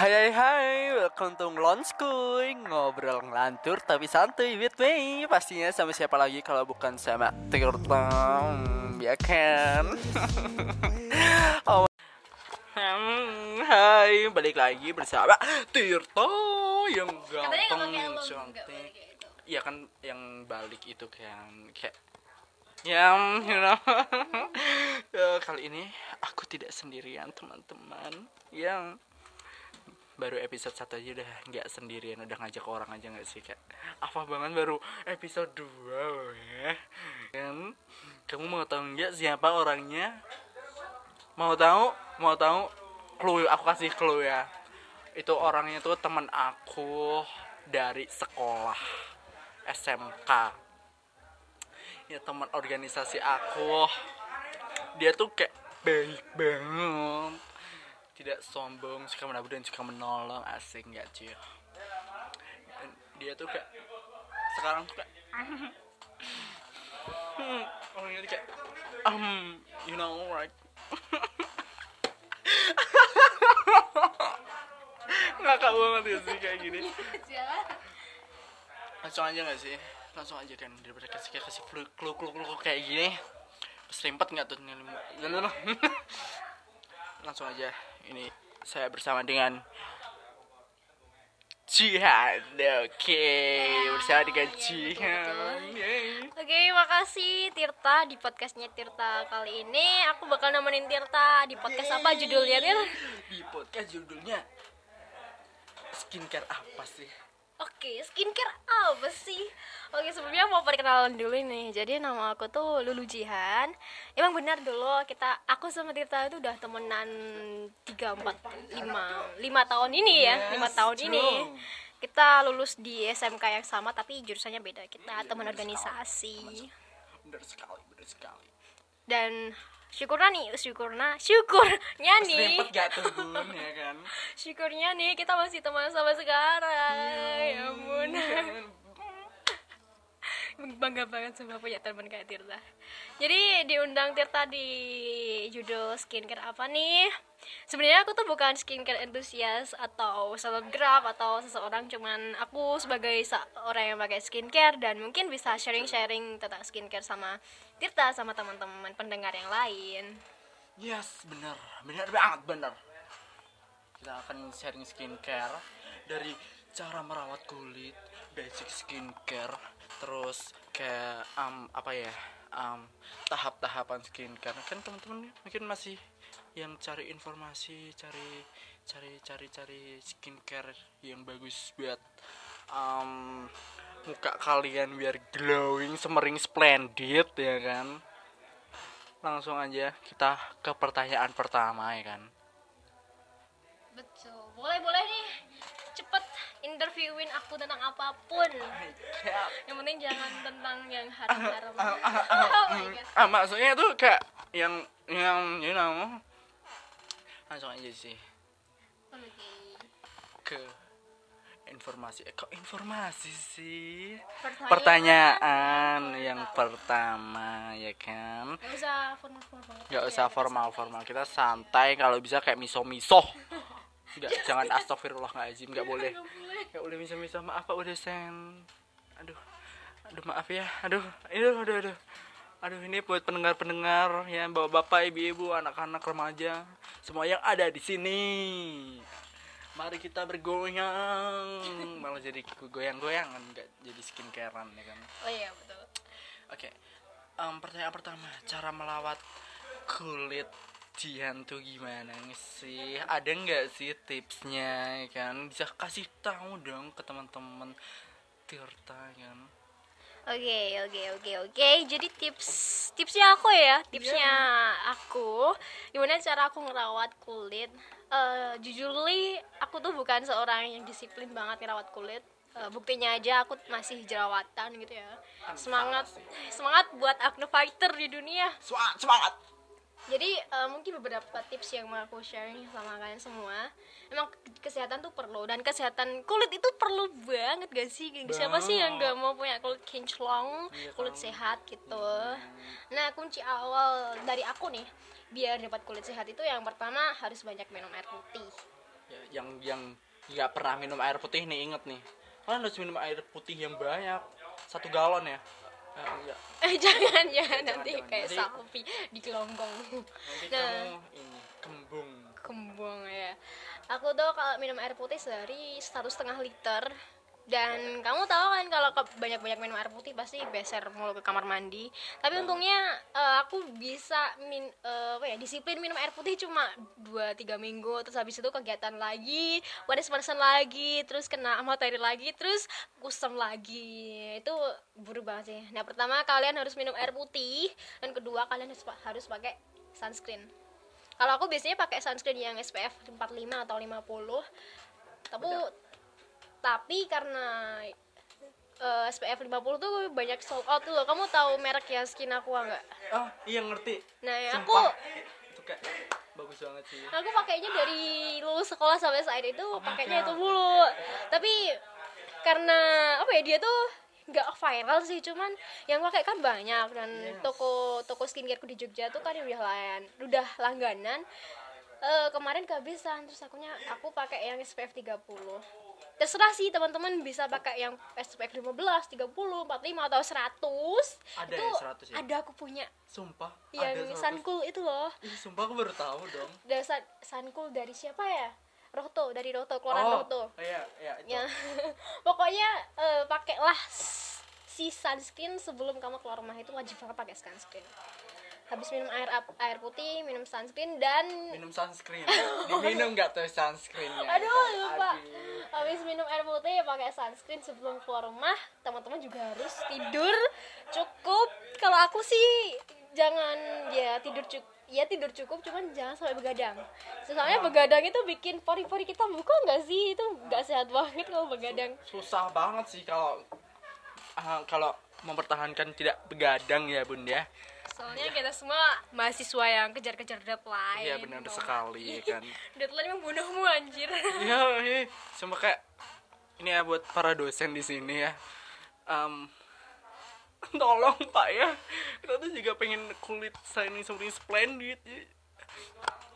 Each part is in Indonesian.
Hai hai hai, welcome to Ngelonskuy Ngobrol ngelantur tapi santuy with me. Pastinya sama siapa lagi kalau bukan sama Tirta Ya kan? Oh. Hmm, Hai, balik lagi bersama Tirta yang lo nggak cantik. Iya kan yang balik itu kan kayak yang you know. Eh, kali ini aku tidak sendirian teman-teman. Yang baru episode satu aja udah nggak sendirian udah ngajak orang aja nggak sih kayak apa banget baru episode 2 ya kan? Kamu mau tahu nggak siapa orangnya? Mau tahu? Mau tahu? Clue aku kasih clue ya. Itu orangnya tuh teman aku dari sekolah SMK ya teman organisasi aku. Dia tuh kayak baik banget tidak sombong suka menabur dan suka menolong. Asik nggak cuy? Dan dia tuh kayak sekarang tuh kayak hmm, orangnya tuh kayak um you know right ngakak banget ya sih kayak gini. Jangan. langsung aja nggak sih? Langsung aja kan daripada kasih kayak kasih clue clue, clue kayak gini. Serimpet nggak tuh nih langsung aja ini saya bersama dengan Jihan oke bersama dengan Jihan. Oke, makasih Tirta di podcastnya Tirta kali ini. Aku bakal nemenin Tirta di podcast apa judulnya Tir? di podcast judulnya skincare apa sih Oke, skincare apa sih? Oke, sebelumnya mau perkenalan dulu nih. Jadi nama aku tuh Lulu Jihan. Emang benar dulu kita aku sama Tirta itu udah temenan 3 4 5 5 tahun ini ya, Yes, 5 tahun ini. Kita lulus di SMK yang sama tapi jurusannya beda. Kita teman benar organisasi. bener sekali bener sekali Dan syukurnya nih, syukurnya, syukurnya nih. gak tuh Bun, ya kan Syukurnya nih kita masih teman sampai sekarang. Ya ampun. Bangga banget sama punya teman kayak Tirta. Jadi diundang Tirta di judul skincare apa nih? Sebenarnya aku tuh bukan skincare entusias atau selebgram atau seseorang cuman aku sebagai orang yang pakai skincare dan mungkin bisa sharing-sharing tentang skincare sama Tirta sama teman-teman pendengar yang lain. Yes, bener, bener banget, bener. Kita akan sharing skincare dari cara merawat kulit, basic skincare, terus kayak um, apa ya, um, tahap-tahapan skincare. Kan teman-teman mungkin masih yang cari informasi, cari cari cari cari skincare yang bagus buat um, muka kalian biar glowing, semering splendid ya kan langsung aja kita ke pertanyaan pertama ya kan Betul. Boleh boleh nih. Interviewin aku tentang apa pun. Yang penting jangan tentang yang haram-haram. Oh my god. ah maksudnya tuh kayak yang yang you know. Langsung aja sih. Ke informasi. Eh, kok informasi sih? Pertanyaan. pertanyaan yang pertama ya kan? Gak usah formal-formal. Banget. nggak usah formal formal kita santai kalau bisa kayak miso miso nggak jangan astagfirullah nggak izin nggak boleh Nggak boleh. nggak boleh miso miso maaf pak udah sen aduh aduh maaf ya. Aduh aduh aduh aduh. Aduh ini buat pendengar pendengar ya bapak bapak ibu ibu anak anak remaja semua yang ada di sini. Mari kita bergoyang. Malah jadi goyang goyangan nggak jadi skincarean ya kan? Oh iya betul. Oke, em, pertanyaan pertama, cara melawat kulit Jihan tuh gimana sih? Ada nggak sih tipsnya ya kan? Bisa kasih tahu dong ke teman-teman Tirta kan? Oke oke oke oke. Jadi tips tipsnya aku ya, tipsnya aku gimana cara aku ngerawat kulit. Eh jujurly aku tuh bukan seorang yang disiplin banget ngerawat kulit. Eh, buktinya aja aku masih jerawatan gitu ya. Semangat semangat buat acne fighter di dunia. Semangat, semangat. Jadi eh, mungkin beberapa tips yang mau aku sharing sama kalian semua. Emang kesehatan tuh perlu dan kesehatan kulit itu perlu banget gak sih? Siapa sih yang gak mau punya kulit kinclong, Iya kulit kan? sehat gitu. Nah kunci awal dari aku nih biar dapat kulit sehat itu yang pertama harus banyak minum air putih. Ya, yang yang nggak pernah minum air putih nih inget nih kalian harus minum air putih yang banyak satu galon ya Enggak. eh jangan ya nanti jangan. kayak Nanti- sapi di kelonggong nanti Nah. kamu ini kembung kembung ya aku tuh kalau minum air putih sehari satu setengah liter dan kamu tahu kan kalau banyak-banyak minum air putih pasti beser mulu ke kamar mandi. Tapi untungnya eh, aku bisa min eh, apa ya disiplin minum air putih cuma 2-3 minggu. Terus habis itu kegiatan lagi panas-panasan lagi terus kena matahari lagi terus kusam lagi. Itu buruk banget sih. Nah pertama kalian harus minum air putih. Dan kedua kalian harus harus pakai sunscreen. Kalau aku biasanya pakai sunscreen yang SPF 45 atau 50 tapi tapi karena eh, SPF 50 tuh banyak sold out tuh loh. Kamu tahu merek ya Skin Aqua nggak ah iya ngerti. Nah ya aku bagus banget sih. Aku pakainya dari lulus sekolah sampai saat itu pakainya itu mulu. Tapi karena apa ya dia tuh nggak viral sih. Cuman yang pakai kan banyak dan Yes. toko toko skincareku di Jogja tuh kan udah lan udah langganan. Eh, kemarin kehabisan terus akunya aku pakai yang SPF 30 terserah sih teman-teman bisa pakai yang SPF 15, 30, 45 atau 100 Ada itu ya 100 ya? ada aku punya sumpah yang ada 100. Suncool itu loh Ih, sumpah aku baru tahu dong dasar Suncool dari siapa ya? Roto dari Roto keluaran oh Roto. iya iya itu Ya. Pokoknya eh, pakailah si sunscreen sebelum kamu keluar rumah itu wajib banget pakai sunscreen. Habis minum air air putih, minum sunscreen dan minum sunscreen diminum nggak tuh sunscreennya aduh lupa. Aduh. Habis minum air putih ya pakai sunscreen sebelum keluar rumah. Teman-teman juga harus tidur cukup. Kalau aku sih jangan ya tidur cukup ya tidur cukup cuman jangan sampai begadang soalnya begadang itu bikin pori-pori kita buka nggak sih itu nggak sehat banget kalau begadang susah banget sih kalau ah, kalau mempertahankan tidak begadang ya bun ya soalnya kita semua mahasiswa yang kejar-kejar deadline iya benar Mau- sekali kan deadline membunuhmu anjir Iya, iya. Cuma kayak ini ya buat para dosen di sini ya. Em, tolong Pak ya. Kita tuh juga pengen kulit shining something splendid. Jadi,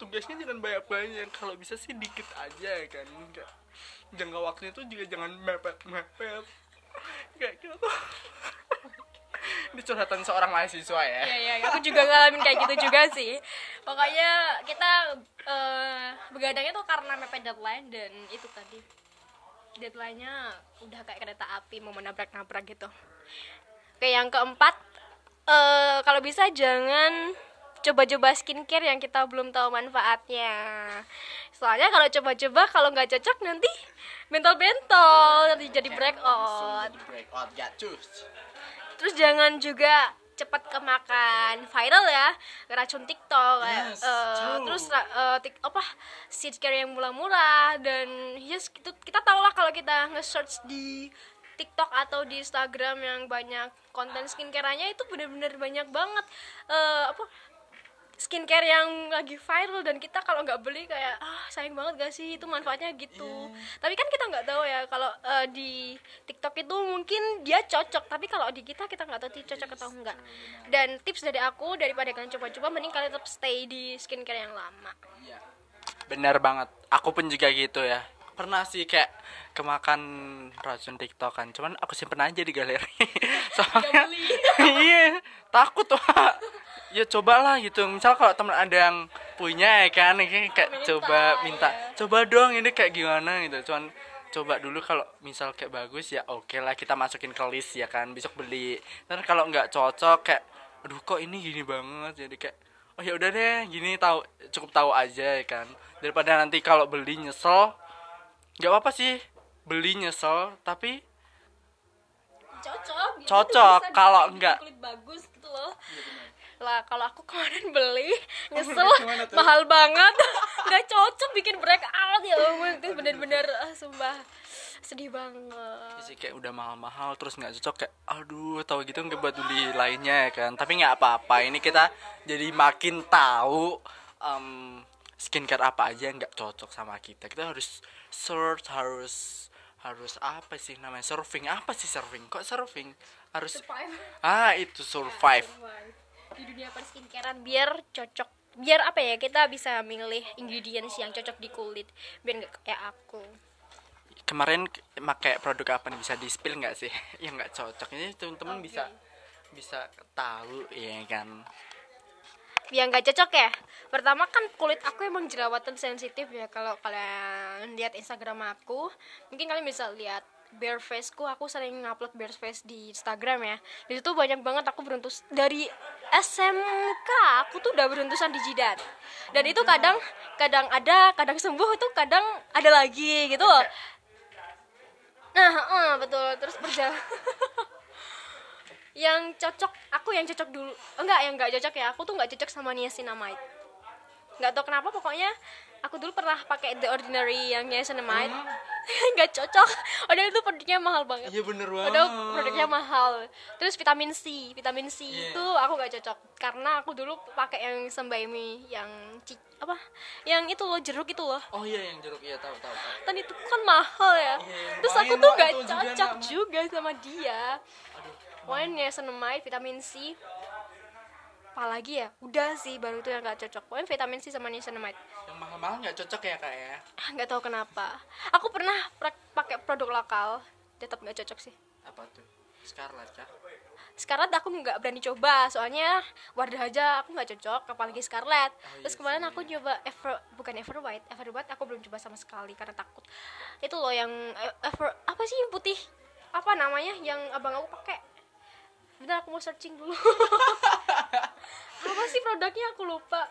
Tugasnya jangan banyak-banyak. Kalau bisa sih dikit aja ya kan. Enggak. Jangka waktunya tuh juga jangan mepet-mepet. Kayak kita tuh ini curhatan seorang mahasiswa ya. Iya iya, aku juga ngalamin kayak gitu juga sih. Pokoknya kita eh, begadangnya tuh karena mepet deadline dan itu tadi deadline-nya udah kayak kereta api mau menabrak-nabrak gitu. Oke, yang keempat eh kalau bisa jangan coba-coba skincare yang kita belum tahu manfaatnya. Soalnya kalau coba-coba kalau nggak cocok nanti bentol-bentol nanti jadi breakout Breakout ya cus. Terus jangan juga cepat kemakan viral ya racun TikTok Yes, true. terus eh, tik, apa skincare yang murah-murah dan yes itu kita tahu lah kalau kita nge-search di TikTok atau di Instagram yang banyak konten skincare-nya itu bener-bener banyak banget eh, apa skincare yang lagi viral dan kita kalau nggak beli kayak ah sayang banget gak sih itu manfaatnya gitu tapi kan kita nggak tahu ya kalau eh, di TikTok itu mungkin dia cocok tapi kalau di kita kita nggak tahu dia cocok atau enggak dan tips dari aku daripada kalian coba-coba mending kalian tetap stay di skincare yang lama Benar banget. Aku pun juga gitu ya. Pernah sih kayak kemakan racun TikTok kan. Cuman aku simpen aja di galeri. Soalnya beli. iya, takut tuh. Ya cobalah gitu. Misal kalau teman ada yang punya ya kan kayak kayak Minta, coba minta. ya. Coba dong ini kayak gimana gitu. Cuman coba dulu kalau misal kayak bagus ya oke lah kita masukin ke list ya kan besok beli dan kalau nggak cocok kayak aduh kok ini gini banget jadi kayak oh ya udah deh gini tahu cukup tahu aja ya kan daripada nanti kalau beli nyesel nggak apa-apa sih beli nyesel tapi cocok jadi Cocok, kalau enggak. kulit bagus gitu loh lah kalau aku kemarin beli nyesel. Gimana tuh? mahal banget. Nggak cocok bikin breakout. Ya ampun itu bener-bener ah, sumpah. Sedih banget. Sih kayak udah mahal-mahal terus nggak cocok kayak aduh tahu gitu nggak buat beli lainnya ya kan. Tapi nggak apa-apa ini kita jadi makin tahu em, skincare apa aja yang nggak cocok sama kita. Kita harus search harus harus apa sih namanya surfing. Apa sih surfing? Kok surfing? Harus Survive. ah itu survive. Survive. Di dunia perskincarean biar cocok. Biar apa ya kita bisa milih ingredients yang cocok di kulit. Biar nggak kayak aku. Kemarin pakai produk apa nih? Bisa di spill nggak sih? Yang nggak cocok. Ini teman-teman Oke. bisa bisa tahu ya kan? Biar nggak cocok ya? Pertama kan kulit aku emang jerawatan sensitif ya. Kalau kalian lihat Instagram aku mungkin kalian bisa lihat bare face ku aku sering ngupload bare face di Instagram ya. Di situ banyak banget aku beruntus dari SMK aku tuh udah beruntusan di jidat. Dan itu kadang kadang ada kadang sembuh itu kadang ada lagi gitu nah eh, betul terus berjalan. Yang cocok aku yang cocok dulu enggak yang enggak cocok ya aku tuh nggak cocok sama niacinamide nggak tahu kenapa pokoknya aku dulu pernah pakai the ordinary yang niacinamide nggak cocok. Padahal itu produknya mahal banget. Iya bener padahal produknya mahal. Terus vitamin C vitamin C Iya. itu aku nggak cocok. Karena aku dulu pakai yang sembaimi yang ci- apa? Yang itu loh jeruk itu loh. Oh iya yang jeruk. Iya tahu tahu dan itu kan mahal ya. Iya, terus aku tuh nggak juga cocok nama- juga sama dia. Aduh Pokoknya niacinamide, vitamin C Apalagi ya? Udah sih, baru itu yang gak cocok. Pokoknya vitamin C sama niacinamide. Yang mahal-mahal nggak cocok ya kak ya? Ah, Nggak tahu kenapa. Aku pernah pakai produk lokal Tetap gak cocok sih. Apa tuh? Scarlet kah? Scarlet aku nggak berani coba Soalnya Wardah aja aku nggak cocok Apalagi Scarlet iya Terus kemarin aku coba Ever, Bukan Ever White Ever White aku belum coba sama sekali Karena takut. Itu loh yang eh, Ever Apa sih yang putih? Apa namanya Yang abang aku pakai Bentar aku mau searching dulu. Apa sih produknya? Aku lupa.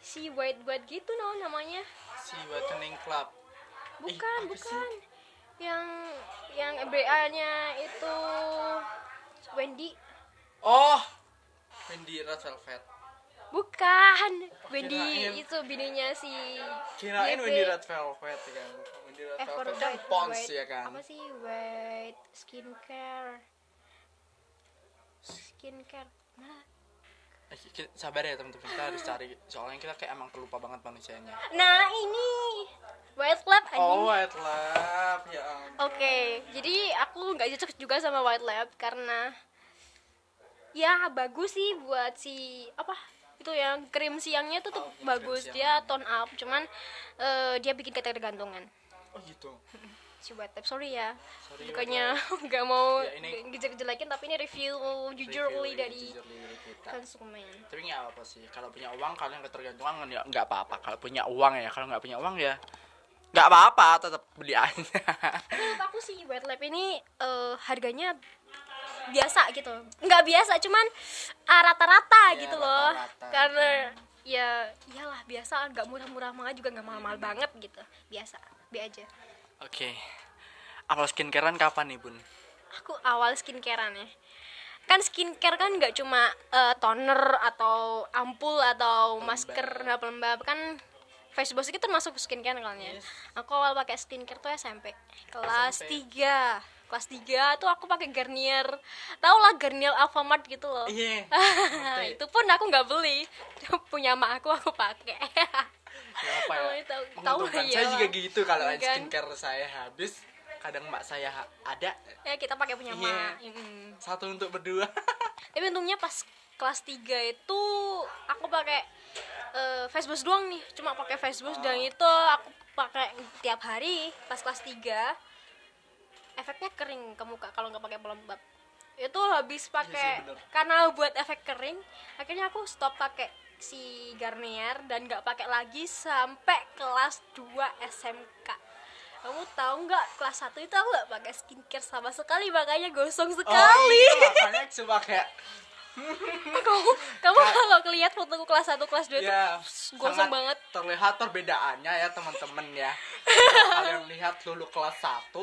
Si white white gitu no namanya. Si whitening club. Bukan sih? bukan. Yang Yang BA nya itu Wendy. Oh Wendy Red Velvet. Bukan, Wendy kirain. itu bininya si kirain. Wendy Red Velvet ya kan? Wendy Red Velvet kan Pons ya kan? Apa sih? White skincare? Skincare mana? Ki- sabar ya teman-teman kita harus cari soalnya kita kayak emang kelupa banget manusianya Nah ini White Lab anjing. oh white lab ya. Oke, jadi aku nggak cocok juga sama White Lab karena ya bagus sih buat si apa itu yang krim siangnya tuh tuh Oh, bagus dia tone up cuman eh, dia bikin ketergantungan oh gitu si Lab sorry ya. Sorry, bukannya nggak mau Ya, ini- ngejelek-jelekin tapi ini review jujurly dari konsumen. Tapi nggak apa sih. Kalau punya uang kalian ketergantungan ya nggak apa-apa. Kalau punya uang ya kalau nggak punya uang ya nggak apa-apa tetap beli aja. Menurut aku sih Lab ini eh, harganya biasa gitu. Nggak biasa cuman rata-rata Ya, gitu loh. rata-rata. karena ya iyalah biasa. Nggak murah-murah banget juga nggak mahal-mahal banget gitu. Biasa be aja oke. Awal skincarean kapan nih bun? Aku awal skincarean ya. Kan skincare kan nggak cuma eh, toner atau ampul atau masker nah, pelembab kan face wash itu termasuk skincare kan ya? Yes. aku awal pakai skincare tuh SMP kelas SMP. 3 kelas 3 tuh aku pakai Garnier. Tau lah Garnier Alfamart gitu loh. Iya. Itu pun aku nggak beli. Punya mak aku aku pakai Nggak apa ya? Oh, tahu- tahu, saya iya juga gitu kalau Iya kan? skincare saya habis kadang mbak saya ada. Ya kita pakai punya Iya. mak Mm. satu untuk berdua. Tapi untungnya pas kelas 3 itu aku pakai eh, face wash doang nih. Cuma pakai face wash dan itu aku pakai tiap hari pas kelas 3 efeknya kering ke muka kalau nggak pakai pelembab. Itu habis pakai bener. karena buat efek kering akhirnya aku stop pakai si Garnier dan nggak pakai lagi sampai kelas 2 SMK kamu tahu nggak kelas 1 itu aku nggak pakai skincare sama sekali makanya gosong sekali. oh iya makanya cuma kayak kamu kamu kalau ngeliat fotoku kelas 1 kelas 2 itu ya gosong banget. terlihat perbedaannya ya teman-teman ya. Kalian lihat dulu kelas 1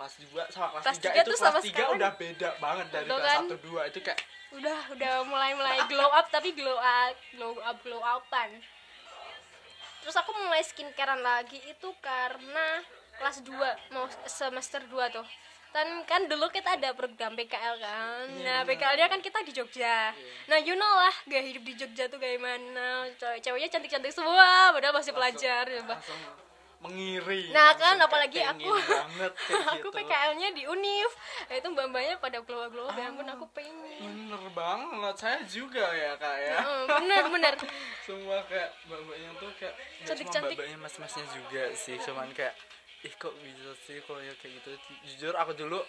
kelas 2 sama kelas, Kelas 3 tiga itu tuh kelas sama 3 sekarang. udah beda banget dari Betul kelas kan? 1 2 itu kayak udah udah mulai mulai glow up tapi glow up glow up glow upan. Terus aku mulai skincarean lagi itu karena kelas 2 mau semester 2 tuh. Dan kan dulu kita ada program PKL kan. Nah PKL nya kan kita di Jogja. Nah you know lah gaya hidup di Jogja tuh kayak mana cewek ceweknya cantik cantik semua padahal masih pelajar ya Bah. langsung mengiri Nah, kan, apalagi aku- banget aku gitu. PKL-nya di Univ nah, itu mbak-mbaknya pada ya ampun Ah. aku pengen. bener banget. Saya juga ya kak ya. Bener bener. Semua kayak mbak-mbaknya tuh kayak nggak cuma Cantik-cantik. mbak-mbaknya mas-masnya juga sih. Cuman kayak ih kok bisa sih kok ya kayak gitu? Jujur aku dulu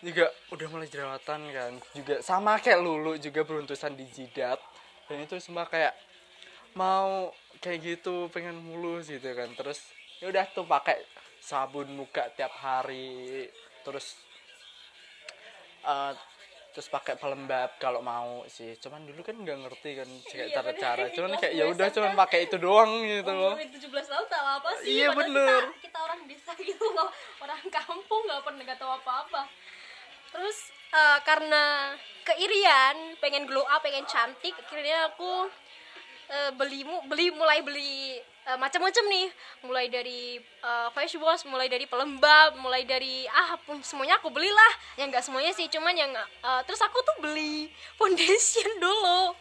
juga udah mulai jerawatan kan. Juga sama kayak lulu juga beruntusan di jidat. Dan itu semua kayak mau kayak gitu pengen mulus gitu kan. Terus ya udah tuh pakai sabun muka tiap hari terus eh, terus pakai pelembab kalau mau sih. Cuman dulu kan nggak ngerti kan kayak Iya, cara-cara. Bener. cuman Kelas kayak ya udah cuman pakai itu doang gitu loh. umur 17 tahun tahu apa sih. Iya, bener. kita, kita orang desa gitu loh. Orang kampung nggak pernah nggak tahu apa-apa. Terus eh, karena keirian pengen glow up pengen cantik akhirnya aku eh, beli beli mulai beli eh, macam-macam nih mulai dari eh, face wash mulai dari pelembab mulai dari ah pun semuanya aku belilah yang nggak semuanya sih cuman yang eh, terus aku tuh beli foundation dulu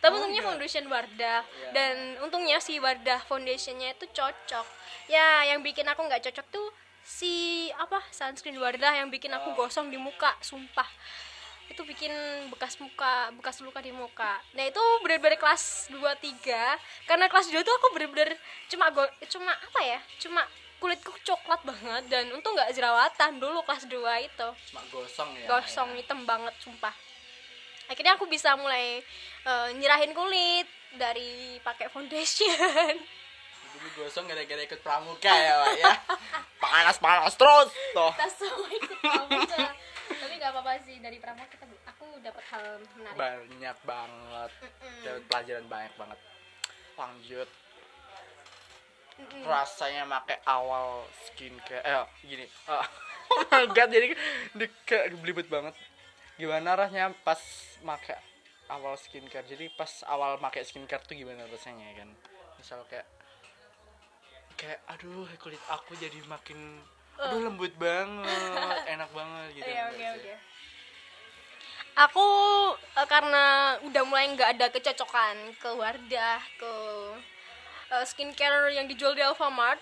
tapi Oh, untungnya enggak. foundation Wardah Iya. dan untungnya si Wardah foundationnya itu cocok ya yang bikin aku nggak cocok tuh si apa sunscreen Wardah yang bikin aku Oh. gosong di muka sumpah itu bikin bekas muka bekas luka di muka. Nah itu bener-bener kelas 2 3 karena kelas 2 tuh aku bener-bener cuma go, cuma apa ya? Cuma kulitku coklat banget dan untung nggak jerawatan dulu kelas 2 itu. Cuma gosong ya gosong hitam banget sumpah. Akhirnya aku bisa mulai eh, nyerahin kulit dari pakai foundation dulu gosong gara-gara ikut pramuka ya pak ya. Panas panas terus tuh tas semua ikut pramuka. Tapi nggak apa-apa sih dari pramuka kita aku dapat hal menarik. Banyak banget. Dapat pelajaran banyak banget. Lanjut. Mm-mm. rasanya pakai awal skincare eh gini ah, oh my god jadi di, kayak belibet banget. Gimana rasanya pas pakai awal skincare? Jadi pas awal pakai skincare tuh gimana rasanya kan? Misal kayak kayak aduh kulit aku jadi makin aduh lembut banget enak banget gitu Iya, enggak oke sih? oke. Aku eh, karena udah mulai nggak ada kecocokan ke Wardah ke eh, skincare yang dijual di Alfamart.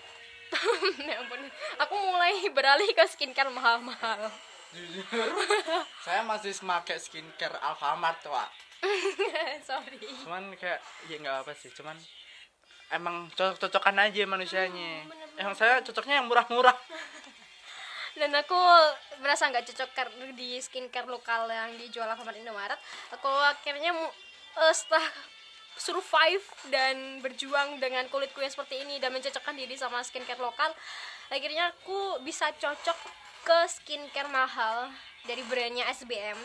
Ya ampun aku mulai beralih ke skincare mahal-mahal. Jujur saya masih pakai skincare Alfamart pak sorry. Cuman kayak ya nggak apa sih cuman emang cocok-cocokan aja manusianya. Hmm, emang saya cocoknya yang murah-murah. Dan aku merasa nggak cocok di skincare lokal yang dijual Alfamart Indomaret. Aku akhirnya eh, setelah survive dan berjuang dengan kulitku yang seperti ini dan mencocokkan diri sama skincare lokal akhirnya aku bisa cocok ke skincare mahal dari brandnya SBM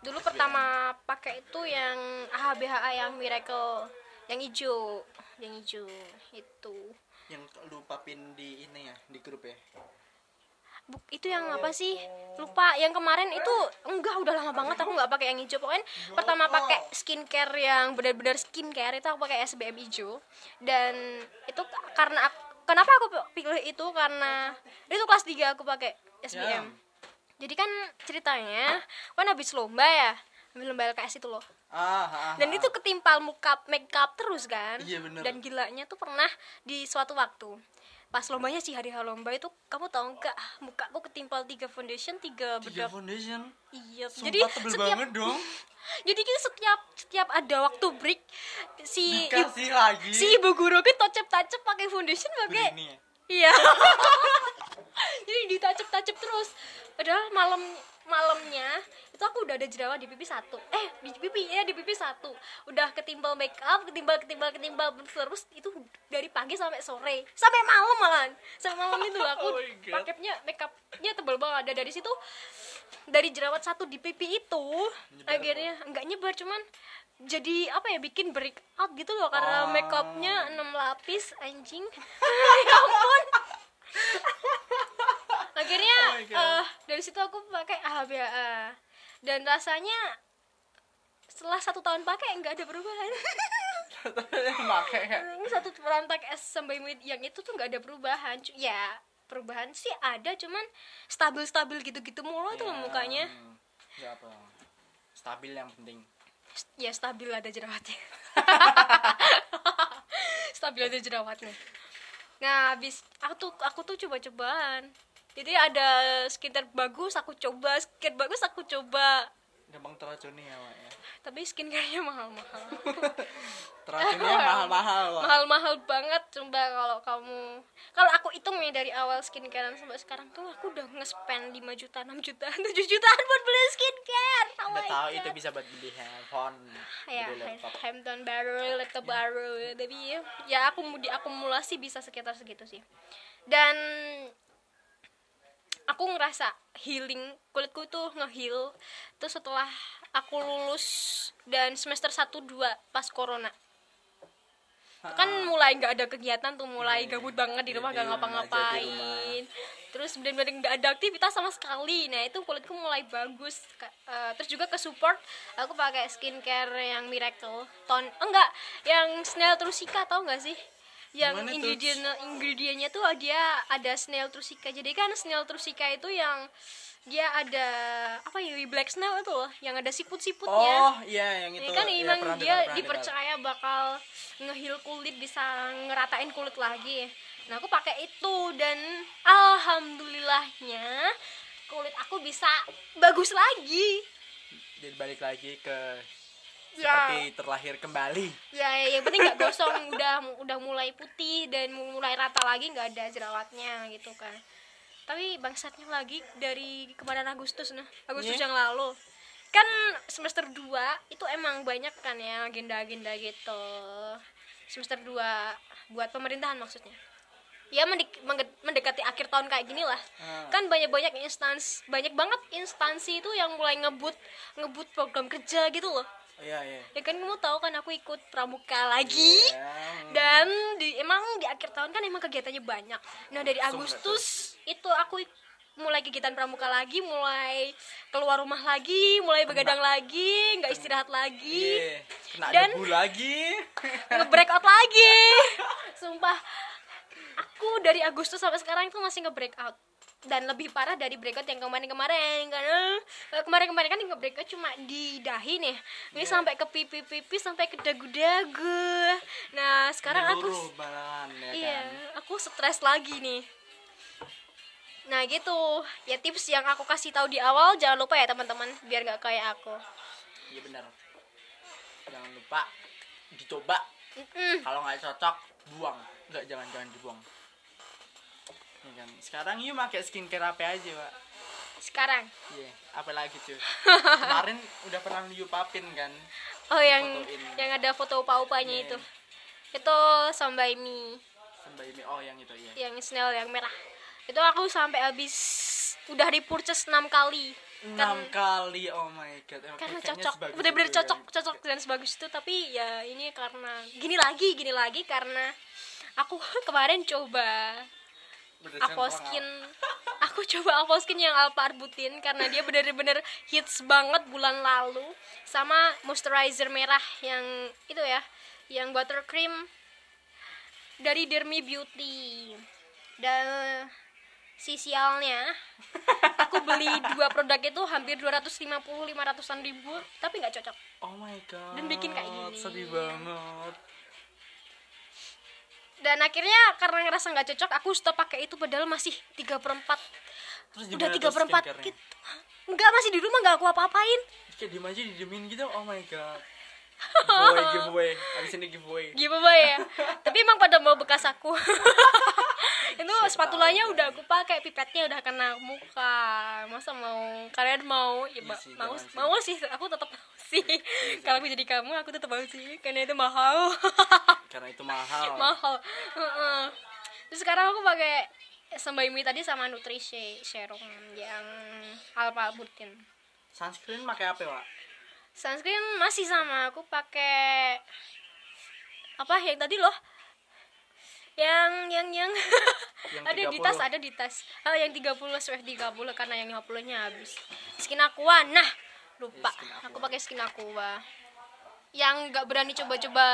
dulu SBM. pertama pakai itu yang AHBHA yang Miracle yang hijau yang hijau itu. Yang lupa pin di ini ya di grup ya? Buk, itu yang apa sih? lupa yang kemarin itu enggak udah lama banget aku nggak pakai yang hijau. Pokoknya pertama pakai skincare yang benar-benar skincare itu aku pakai SBM hijau. Dan itu karena aku, kenapa aku pilih itu? Karena itu kelas 3 aku pakai SBM Ya. jadi kan ceritanya kan habis lomba ya habis lomba LKS itu loh ah, ah, dan ah. itu ketimpal muka make up terus kan? Iya, bener. dan gilanya tuh pernah di suatu waktu. Pas lombanya sih hari lomba itu kamu tahu nggak mukaku ketimpal tiga foundation tiga tiga bedak. foundation? Iya Sumpah jadi tebel setiap banget dong. Jadi kita setiap setiap ada waktu break si ibu, dikasih lagi. si ibu guru kita tacep tacep pakai foundation pakai iya. Jadi ditacep tacep terus. Padahal malam malamnya itu aku udah ada jerawat di pipi satu. Eh di pipi ya di pipi satu. Udah ketimbal make up ketimbal ketimbal ketimbal terus itu dari pagi sampai sore. Sampai malam malah sampai malam itu aku Oh pakainya make upnya tebal banget. Ada dari situ dari jerawat satu di pipi itu Nyebar akhirnya nggak nyebar cuman jadi apa ya bikin breakout gitu loh karena Oh. make upnya 6 lapis anjing. Ya ampun. Akhirnya Oh eh, dari situ aku pakai AHBA dan rasanya setelah satu tahun pakai nggak ada perubahan. Pakai. Satu perantak es sampai yang itu tuh nggak ada perubahan. Ya perubahan sih ada cuman stabil stabil gitu gitu mulu tuh Ya, mukanya. Ya apa? Stabil yang penting ya stabil ada jerawatnya. Stabil ada jerawatnya. Nah habis aku tuh aku tuh coba-cobaan. Jadi ada skincare bagus aku coba skincare bagus aku coba. Gampang teracuni ya Wak, ya tapi skincarenya mahal-mahal. Teracunnya mahal-mahal mahal-mahal banget coba kalau kamu kalau aku hitung ya dari awal skincarean sampai sekarang tuh aku udah nge-spend 5 juta 6 juta 7 jutaan buat beli skincare. Oh udah tahu God. itu bisa buat beli handphone ya beli laptop. handphone baru laptop baru. Tapi ya, ya aku mau diakumulasi bisa sekitar segitu sih. Dan aku ngerasa healing kulitku tuh ngeheal. Terus setelah aku lulus dan semester 1 2 pas corona. Kan mulai nggak ada kegiatan tuh mulai Iya, gabut banget di rumah di gak di ngapa-ngapain. terus benar-benar nggak ada aktivitas sama sekali. Nah itu kulitku mulai bagus eh, terus juga ke support aku pakai skincare yang miracle ton enggak yang snail trusika tau nggak sih? Yang Gimana ingredient ingredientnya tuh dia ada snail trusika jadi kan snail trusika itu yang dia ada apa ya black snail itu loh yang ada siput-siputnya. Oh iya yang itu. ini kan ya, emang dia dengar, dipercaya bakal ngehil kulit bisa ngeratain kulit lagi. Nah aku pakai itu dan alhamdulillahnya kulit aku bisa bagus lagi. Dengar. jadi balik lagi ke ya. seperti terlahir kembali. Ya ya, yang penting nggak gosong udah udah mulai putih dan mulai rata lagi nggak ada jerawatnya gitu kan tapi bangsatnya lagi dari kemarin Agustus nah Agustus Iya. yang lalu. Kan semester 2 itu emang banyak kan ya agenda-agenda gitu. Semester 2 buat pemerintahan maksudnya. Ya mendekati akhir tahun kayak gini lah Ah. kan banyak banyak instansi banyak banget instansi itu yang mulai ngebut ngebut program kerja gitu loh. Oh, iya iya. Ya kan kamu tahu kan aku ikut pramuka lagi. Iya. dan di emang di akhir tahun kan emang kegiatannya banyak. Nah dari Agustus itu aku mulai kegiatan pramuka lagi mulai keluar rumah lagi mulai begadang lagi nggak istirahat lagi. Iya, kena Dan- debu lagi. nge-break out lagi. Sumpah aku dari Agustus sampai sekarang itu masih nge-break out dan lebih parah dari breakout yang kemarin-kemarin karena kemarin-kemarin kan nge-breakout cuma di dahi nih. Ini sampai ke pipi-pipi sampai ke dagu-dagu. Nah sekarang aku ya iya kan? aku stres lagi nih nah gitu. Ya tips yang aku kasih tahu di awal jangan lupa ya teman-teman biar nggak kayak aku. Iya benar. Jangan lupa dicoba. Mm-mm. kalau nggak cocok buang. Nggak jangan jangan dibuang. Ya kan? Sekarang yuk pakai skincare apa aja pak? Sekarang? Iya apa lagi tuh kemarin udah pernah you papin kan? Oh yang Fotoin. yang ada foto upa-upanya Iya. itu. Itu sampai mie sampai ini oh yang itu iya. Yang snail yang merah. Itu aku sampai habis udah dipurchase 6 kali. enam kali oh my god Emang Karena cocok, bener-bener itu cocok, ya. cocok dan sebagus itu. Tapi ya ini karena gini lagi, gini lagi karena aku kemarin coba Berdasarkan Aquaskin aku coba Aquaskin yang Alpha Arbutin karena dia bener-bener hits banget bulan lalu sama moisturizer merah yang itu ya yang buttercream dari Dermi Beauty dan si sialnya. Aku beli dua produk itu hampir 250 500an ribu tapi nggak cocok. Oh my god. Dan bikin kayak gini. sedih banget. Dan akhirnya karena ngerasa nggak cocok aku stop pakai itu padahal masih 3 per 4 terus udah tiga tuh per empat skincare-nya? gitu. Enggak masih di rumah nggak aku apa-apain. Kayak diem aja didiemin gitu. Oh my god. Giveaway giveaway. Abis ini giveaway. Giveaway ya. Tapi emang pada mau bekas aku itu spatulanya udah aku pakai pipetnya udah kena muka. Masa mau kalian mau? Ya Iya ma- sih, mau sih. mau sih aku tetap mau sih. Kalau aku jadi kamu aku tetap mau sih. Karena itu mahal. Karena itu mahal. Mahal. Heeh. terus sekarang aku pakai sembaimi tadi sama nutrisi serum yang alpha butin. Sunscreen pakai apa pak? Sunscreen masih sama. Aku pakai apa yang tadi loh yang yang yang, Yang ada di 30. tas ada di tas. Oh yang 30 SPF 30 karena yang 50 nya habis. Skin aqua. Nah lupa. Ya, Skin aku pakai skin aqua. Yang nggak berani coba-coba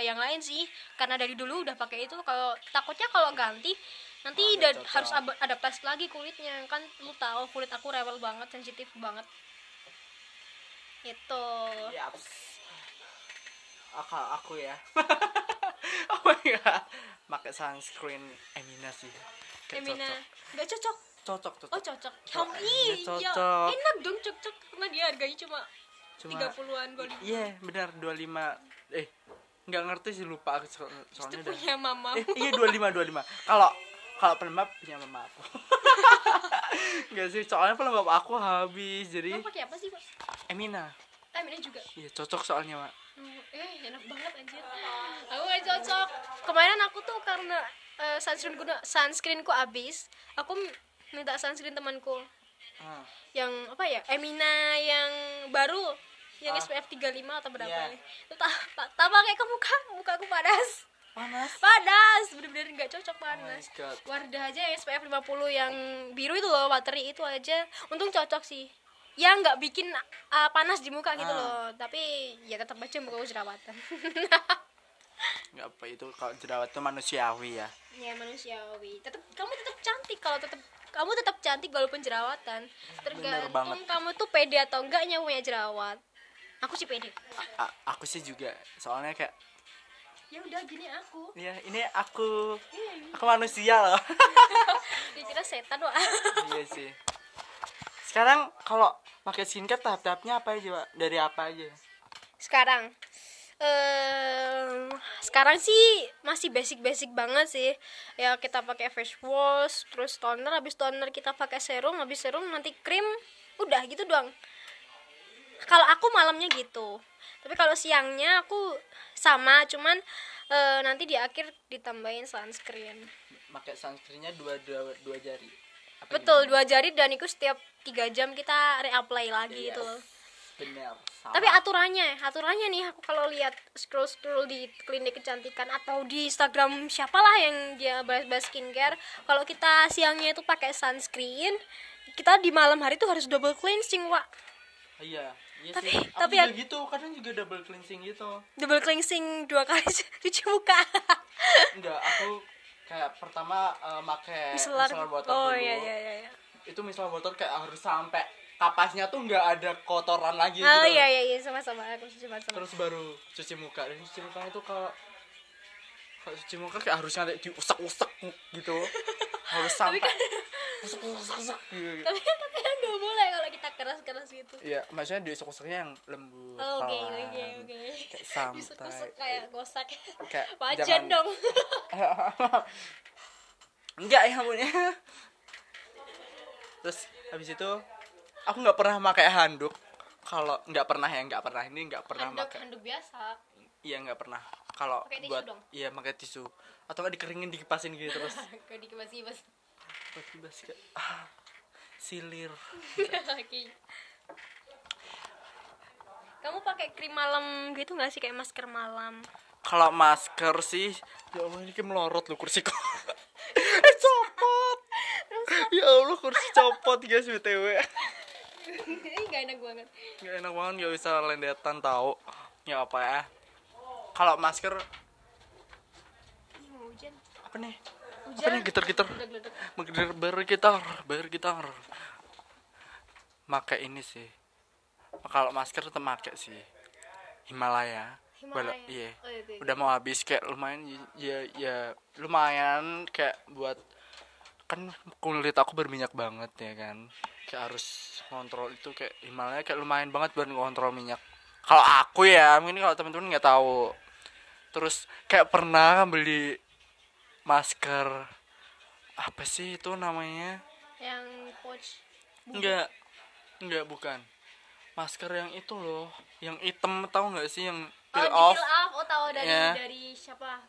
yang lain sih karena dari dulu udah pakai itu. Kalau takutnya kalau ganti nanti Oh, udah harus adaptasi lagi kulitnya. Kan lu tahu kulit aku rewel banget sensitif banget. Itu. Yaps. Aku, aku ya. oh my god. Pakai sunscreen. Emina sih. Kayak Emina. cocok. Nggak cocok? Cocok cocok. Oh cocok. Iya, ya, cocok. enak dong cocok. Karena dia harganya cuma cuma tiga puluhan dua iya benar. 25 eh nggak ngerti sih lupa aku so- itu soalnya udah punya mama eh, iya 25 25 kalau kalau pelembab punya mama aku. Nggak sih soalnya pelembab aku habis jadi Kamu pakai apa sih pak? Emina. Ini juga? Iya cocok soalnya mak eh enak banget anjir. Aku gak cocok. Kemarin aku tuh karena eh, sunscreen ku sunscreenku habis aku minta sunscreen temanku. Ah, yang apa ya? Emina yang baru yang Ah. SPF 35 atau berapa Iya. ya itu tak pakai ke muka muka aku panas. Panas? Panas bener-bener nggak cocok oh panas. god. Wardah aja yang SPF 50 yang biru itu loh watery itu aja. Untung cocok sih ya nggak bikin uh, panas di muka gitu Ah. loh. Tapi ya tetap aja muka jerawatan. Nggak apa itu kalau jerawat itu manusiawi ya. Ya manusiawi. Tetap kamu tetap cantik kalau tetap kamu tetap cantik walaupun jerawatan. Tergantung banget. kamu tuh pede atau enggaknya punya jerawat? Aku sih pede. A- a- aku sih juga soalnya kayak ya udah gini aku. Ya ini aku Iya, aku manusia loh. Dikira setan wah iya sih sekarang kalau pakai skincare tahap-tahapnya apa aja pak? Dari apa aja? Sekarang. Eh sekarang sih masih basic-basic banget sih. Ya kita pakai face wash terus toner habis toner kita pakai serum habis serum nanti krim udah gitu doang. Kalau aku malamnya gitu. Tapi kalau siangnya aku sama cuman eh, nanti di akhir ditambahin sunscreen. Pakai sunscreennya dua dua dua jari Apa betul dua jari dan itu setiap tiga jam kita reapply lagi Yes. gitu loh. benar sama. tapi aturannya aturannya nih aku kalau lihat scroll scroll di klinik kecantikan atau di Instagram siapalah yang dia bahas-bahas skincare kalau kita siangnya itu pakai sunscreen kita di malam hari tuh harus double cleansing wak. Iya iya Tapi- sih. Aku tapi juga yang- gitu kadang juga double cleansing gitu. Double cleansing dua kali cuci muka. Enggak aku kayak pertama eh, make micellar micellar water oh dulu. iya iya iya iya. itu micellar water kayak harus sampai kapasnya tuh nggak ada kotoran lagi oh gitu iya iya iya. Sama-sama aku sama sama. Terus baru cuci muka. Dan cuci muka itu kalau kalau cuci muka kayak harus nanti diusek-usek gitu. Harus sampai usek-usek gitu tapi tapi kan nggak boleh kalau kita keras-keras gitu Iya, maksudnya diusek-useknya yang lembut. Oh, oke oke oke Kayak santai. Kayak gosak Kayak wajan jangan- dong Enggak ya punya. Terus habis itu aku nggak pernah pakai handuk. Kalau nggak pernah ya nggak pernah ini nggak pernah handuk pakai. handuk biasa Iya nggak pernah. Kalau buat iya pakai tisu atau nggak dikeringin dikipasin gitu terus. Dikibas-kibas Tiba-tiba sih kayak, ah, silir. Kamu pakai krim malam gitu nggak sih kayak masker malam? Kalau masker sih, ya Allah ini kayak melorot loh kursiku. eh copot. ya Allah kursi copot guys btw. Ini nggak enak banget. Gak enak banget gak bisa lendetan tahu. Ya apa ya? Kalau masker Ih, mau hujan. apa nih? Apa Hujan. nih gitar-gitar? Gledek-gledek. Gitar bergitar, bergitar. Make ini sih. Kalau masker tetap make sih. Himalaya. Himalaya. Iya. Oh, iya, iya. Udah mau habis kayak lumayan ya ya lumayan kayak buat kan kulit aku berminyak banget ya kan kayak harus kontrol itu kayak Himalaya kayak lumayan banget buat ngontrol minyak kalau aku ya mungkin kalau teman-teman nggak tahu terus kayak pernah beli masker apa sih itu namanya Yang pouch. enggak enggak bukan masker yang itu loh yang hitam tahu nggak sih yang Oh, peel di off peel off. Oh, tahu dari Ya. dari siapa?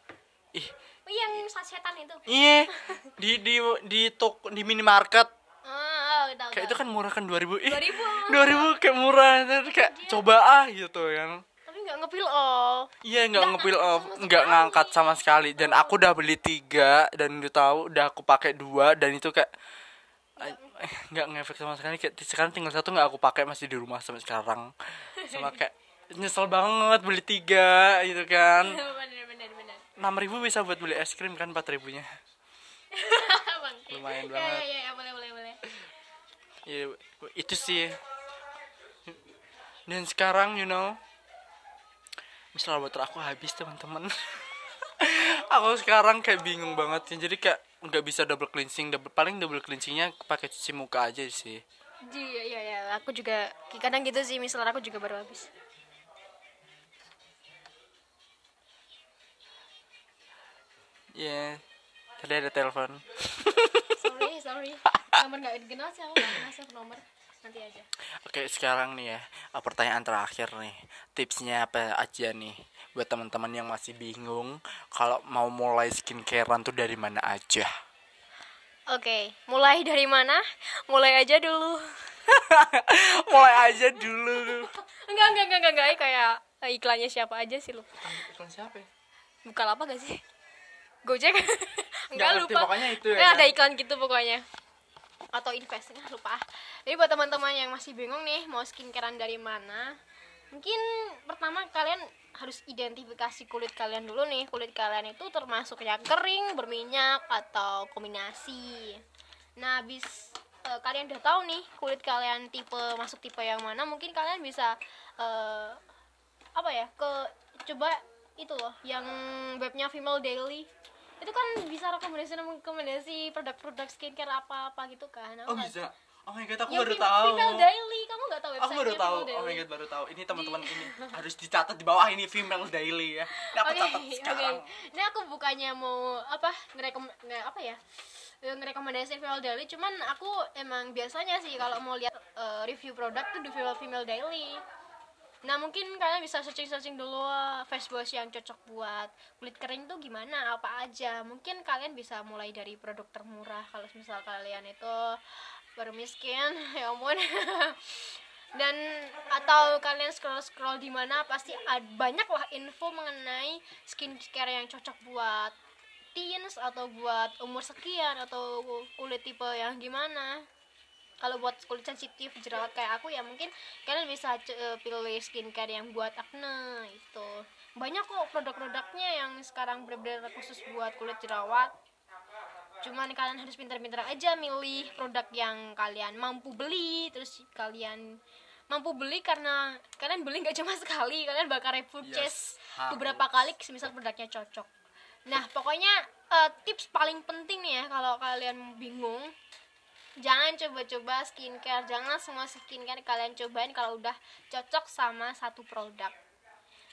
ih Oh, yang setan itu. iya di di di tok di minimarket Oh, oh tahu. kayak itu kan murah kan 2000 ih 2000. 2000 kayak murah kayak coba ah gitu kan nggak ngepil off. iya nggak Nggak ngepil off nggak ngangkat sama sekali dan aku udah beli tiga dan udah tahu udah aku pakai dua dan itu kayak nggak ngefek sama sekali kayak sekarang tinggal satu nggak aku pakai masih di rumah sampai sekarang sama kayak nyesel banget beli tiga gitu kan bener. enam ribu bisa buat beli es krim kan empat ribunya. Lumayan Ya, banget. Ya, ya, ya, boleh boleh boleh. ya itu sih dan sekarang you know misalnya buat aku habis teman-teman aku sekarang kayak bingung banget ya jadi kayak nggak bisa double cleansing double paling double cleansingnya pakai cuci muka aja sih Iya, iya, iya. Aku juga kadang gitu sih, misalnya aku juga baru habis. ya tadi ada telepon Sorry, sorry. Nomor nggak dikenal sih, aku nggak kenal sih nomor. Nanti aja. Oke sekarang nih ya eh, pertanyaan terakhir nih tipsnya apa aja nih buat teman-teman yang masih bingung kalau mau mulai skincarean tuh dari mana aja Oke, mulai dari mana? Mulai aja dulu. mulai aja dulu Enggak, enggak, enggak, enggak, enggak. Kayak eh, iklannya siapa aja sih lu? iklan siapa ya? Buka apa gak sih? Gojek? Nggak enggak lupa. pokoknya itu ya kan? ada iklan gitu pokoknya. Atau invest, enggak lupa. Jadi buat teman-teman yang masih bingung nih mau skincarean dari mana, mungkin pertama kalian harus identifikasi kulit kalian dulu nih. Kulit kalian itu termasuk yang kering, berminyak atau kombinasi. Nah, habis eh, kalian udah tahu nih kulit kalian tipe masuk tipe yang mana, mungkin kalian bisa eh, apa ya ke coba itu loh yang webnya Female Daily itu kan bisa rekomendasi rekomendasi produk-produk skincare apa-apa gitu kan oh bisa. Oh my god aku Ya, baru tahu. Female Daily. Kamu nggak tahu aku baru tahu. Oh my god baru tahu. Ini teman-teman ini harus dicatat di bawah ini female daily ya. Ini aku Oke, catat oke. sekarang. Ini aku bukannya mau apa ngerekom nge- apa ya? Eh, ngerekomendasi Female Daily, cuman aku emang biasanya sih kalau mau lihat eh, review produk tuh di Female Female Daily. Nah mungkin kalian bisa searching-searching dulu eh, face wash yang cocok buat kulit kering tuh gimana, apa aja. Mungkin kalian bisa mulai dari produk termurah kalau misal kalian itu baru miskin, ya ampun. Dan atau kalian scroll scroll di mana pasti banyak lah info mengenai skincare yang cocok buat teens atau buat umur sekian atau kulit tipe yang gimana kalau buat kulit sensitif jerawat kayak aku ya mungkin kalian bisa eh, pilih skincare yang buat acne itu. Banyak kok produk-produknya yang sekarang benar-benar khusus buat kulit jerawat. Cuman kalian harus pintar-pintar aja milih produk yang kalian mampu beli terus kalian mampu beli karena kalian beli nggak cuma sekali kalian bakal repurchase harus. beberapa kali misal produknya cocok. Nah pokoknya eh, tips paling penting nih ya kalau kalian bingung jangan coba-coba skincare jangan semua skincare kalian cobain kalau udah cocok sama satu produk.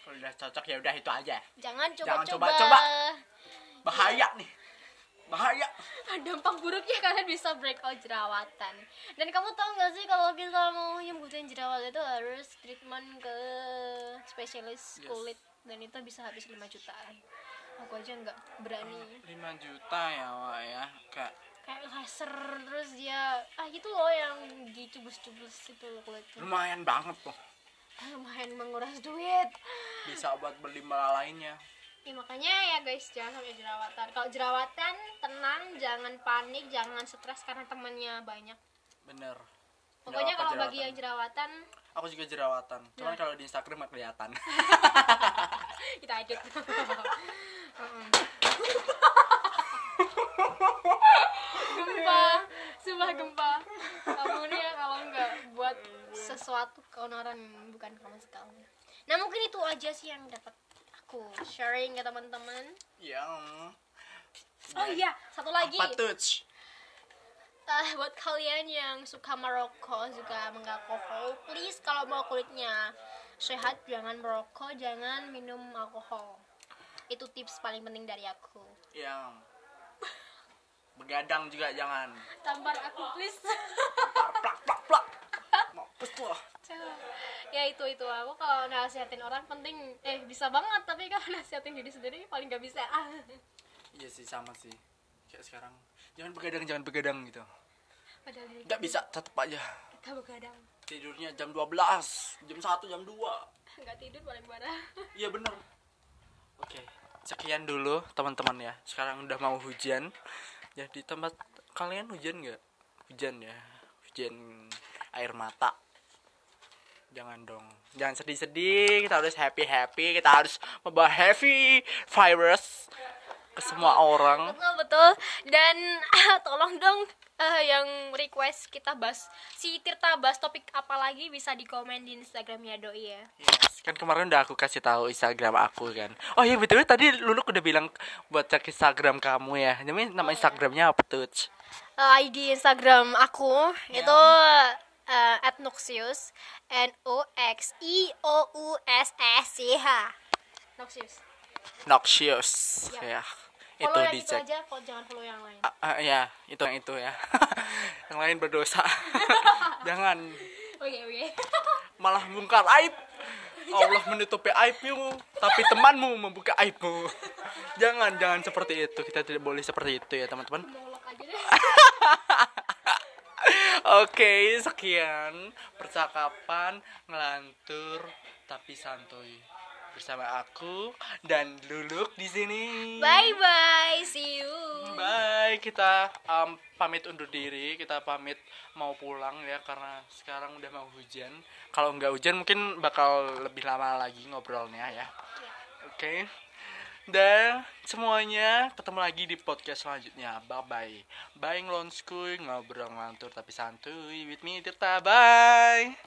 Kalau udah cocok ya udah itu aja. Jangan Jangan coba-coba. bahaya nih. Bahaya. Dampak buruknya kalian bisa breakout jerawatan. Dan kamu tahu nggak sih kalau kita mau nyembuhin jerawat itu harus treatment ke spesialis Yes. kulit. Dan itu bisa habis 5 jutaan. Aku aja nggak berani. 5 juta ya Wak ya. Kayak kayak laser terus dia ah gitu loh yang dicubus-cubus itu loh kulitnya lumayan banget tuh lumayan menguras duit bisa buat beli malah lainnya Ya, makanya ya guys jangan sampai jerawatan. Kalau jerawatan tenang, jangan panik, jangan stres karena temannya banyak. bener Pokoknya kalau bagi yang jerawatan. jerawatan aku juga jerawatan cuman Nah. kalau di Instagram nggak kelihatan kita edit. Gempa, sumpah gempa. Kamu nih ya kalau nggak buat sesuatu keonoran bukan kamu sekali. Nah mungkin itu aja sih yang dapat aku sharing ya teman-teman. yang Oh iya, satu lagi. apa touch Ah, buat kalian yang suka merokok juga mengalkohol, please kalau mau kulitnya sehat jangan merokok, jangan minum alkohol. Itu tips paling penting dari aku. yang begadang juga jangan. Tampar aku please. plak plak plak. Plak mampus tuh ya itu itu. Aku kalau nasihatin orang penting eh bisa banget. Tapi kalau nasihatin diri sendiri paling gak bisa. Iya sih sama sih. Kayak sekarang. Jangan begadang jangan begadang gitu. Padahal nggak bisa tetep aja. Kita begadang. tidurnya jam 12 jam 1 jam 2 Nggak tidur paling parah. iya bener. Oke sekian dulu teman-teman ya. Sekarang udah mau hujan ya di tempat kalian hujan nggak? Hujan ya hujan air mata. Jangan dong jangan sedih-sedih kita harus happy happy kita harus membawa happy virus ke semua orang. Betul betul. Dan tolong dong eh, yang request kita bahas si Tirta bahas topik apa lagi bisa di komen di Instagramnya doi ya. Yes kan kemarin udah aku kasih tahu Instagram aku kan. Oh iya betul tadi Luluk udah bilang buat cek Instagram kamu ya. Namanya nama Instagramnya apa tuh Eh, ID Instagram aku itu eh, @nuxius N O X I O U S S C H. Nuxius Noxious. Ya. ya. Itu yang itu dicek aja kok jangan follow yang lain. Ah, ah, ya itu yang itu ya. Yang lain berdosa. Jangan. Oke oke. Malah bongkar aib Allah menutupi aibmu tapi temanmu membuka aibmu. Jangan jangan seperti itu. Kita tidak boleh seperti itu ya teman-teman. Oke, sekian percakapan ngelantur tapi santuy bersama aku dan Luluk di sini. bye bye see you Bye, kita um, pamit undur diri, kita pamit mau pulang ya karena sekarang udah mau hujan. Kalau nggak hujan mungkin bakal lebih lama lagi ngobrolnya ya. Oke. Dan semuanya ketemu lagi di podcast selanjutnya. Bye bye. Bye ngelonskuy ngobrol ngelantur tapi santuy with me Tirta. Bye.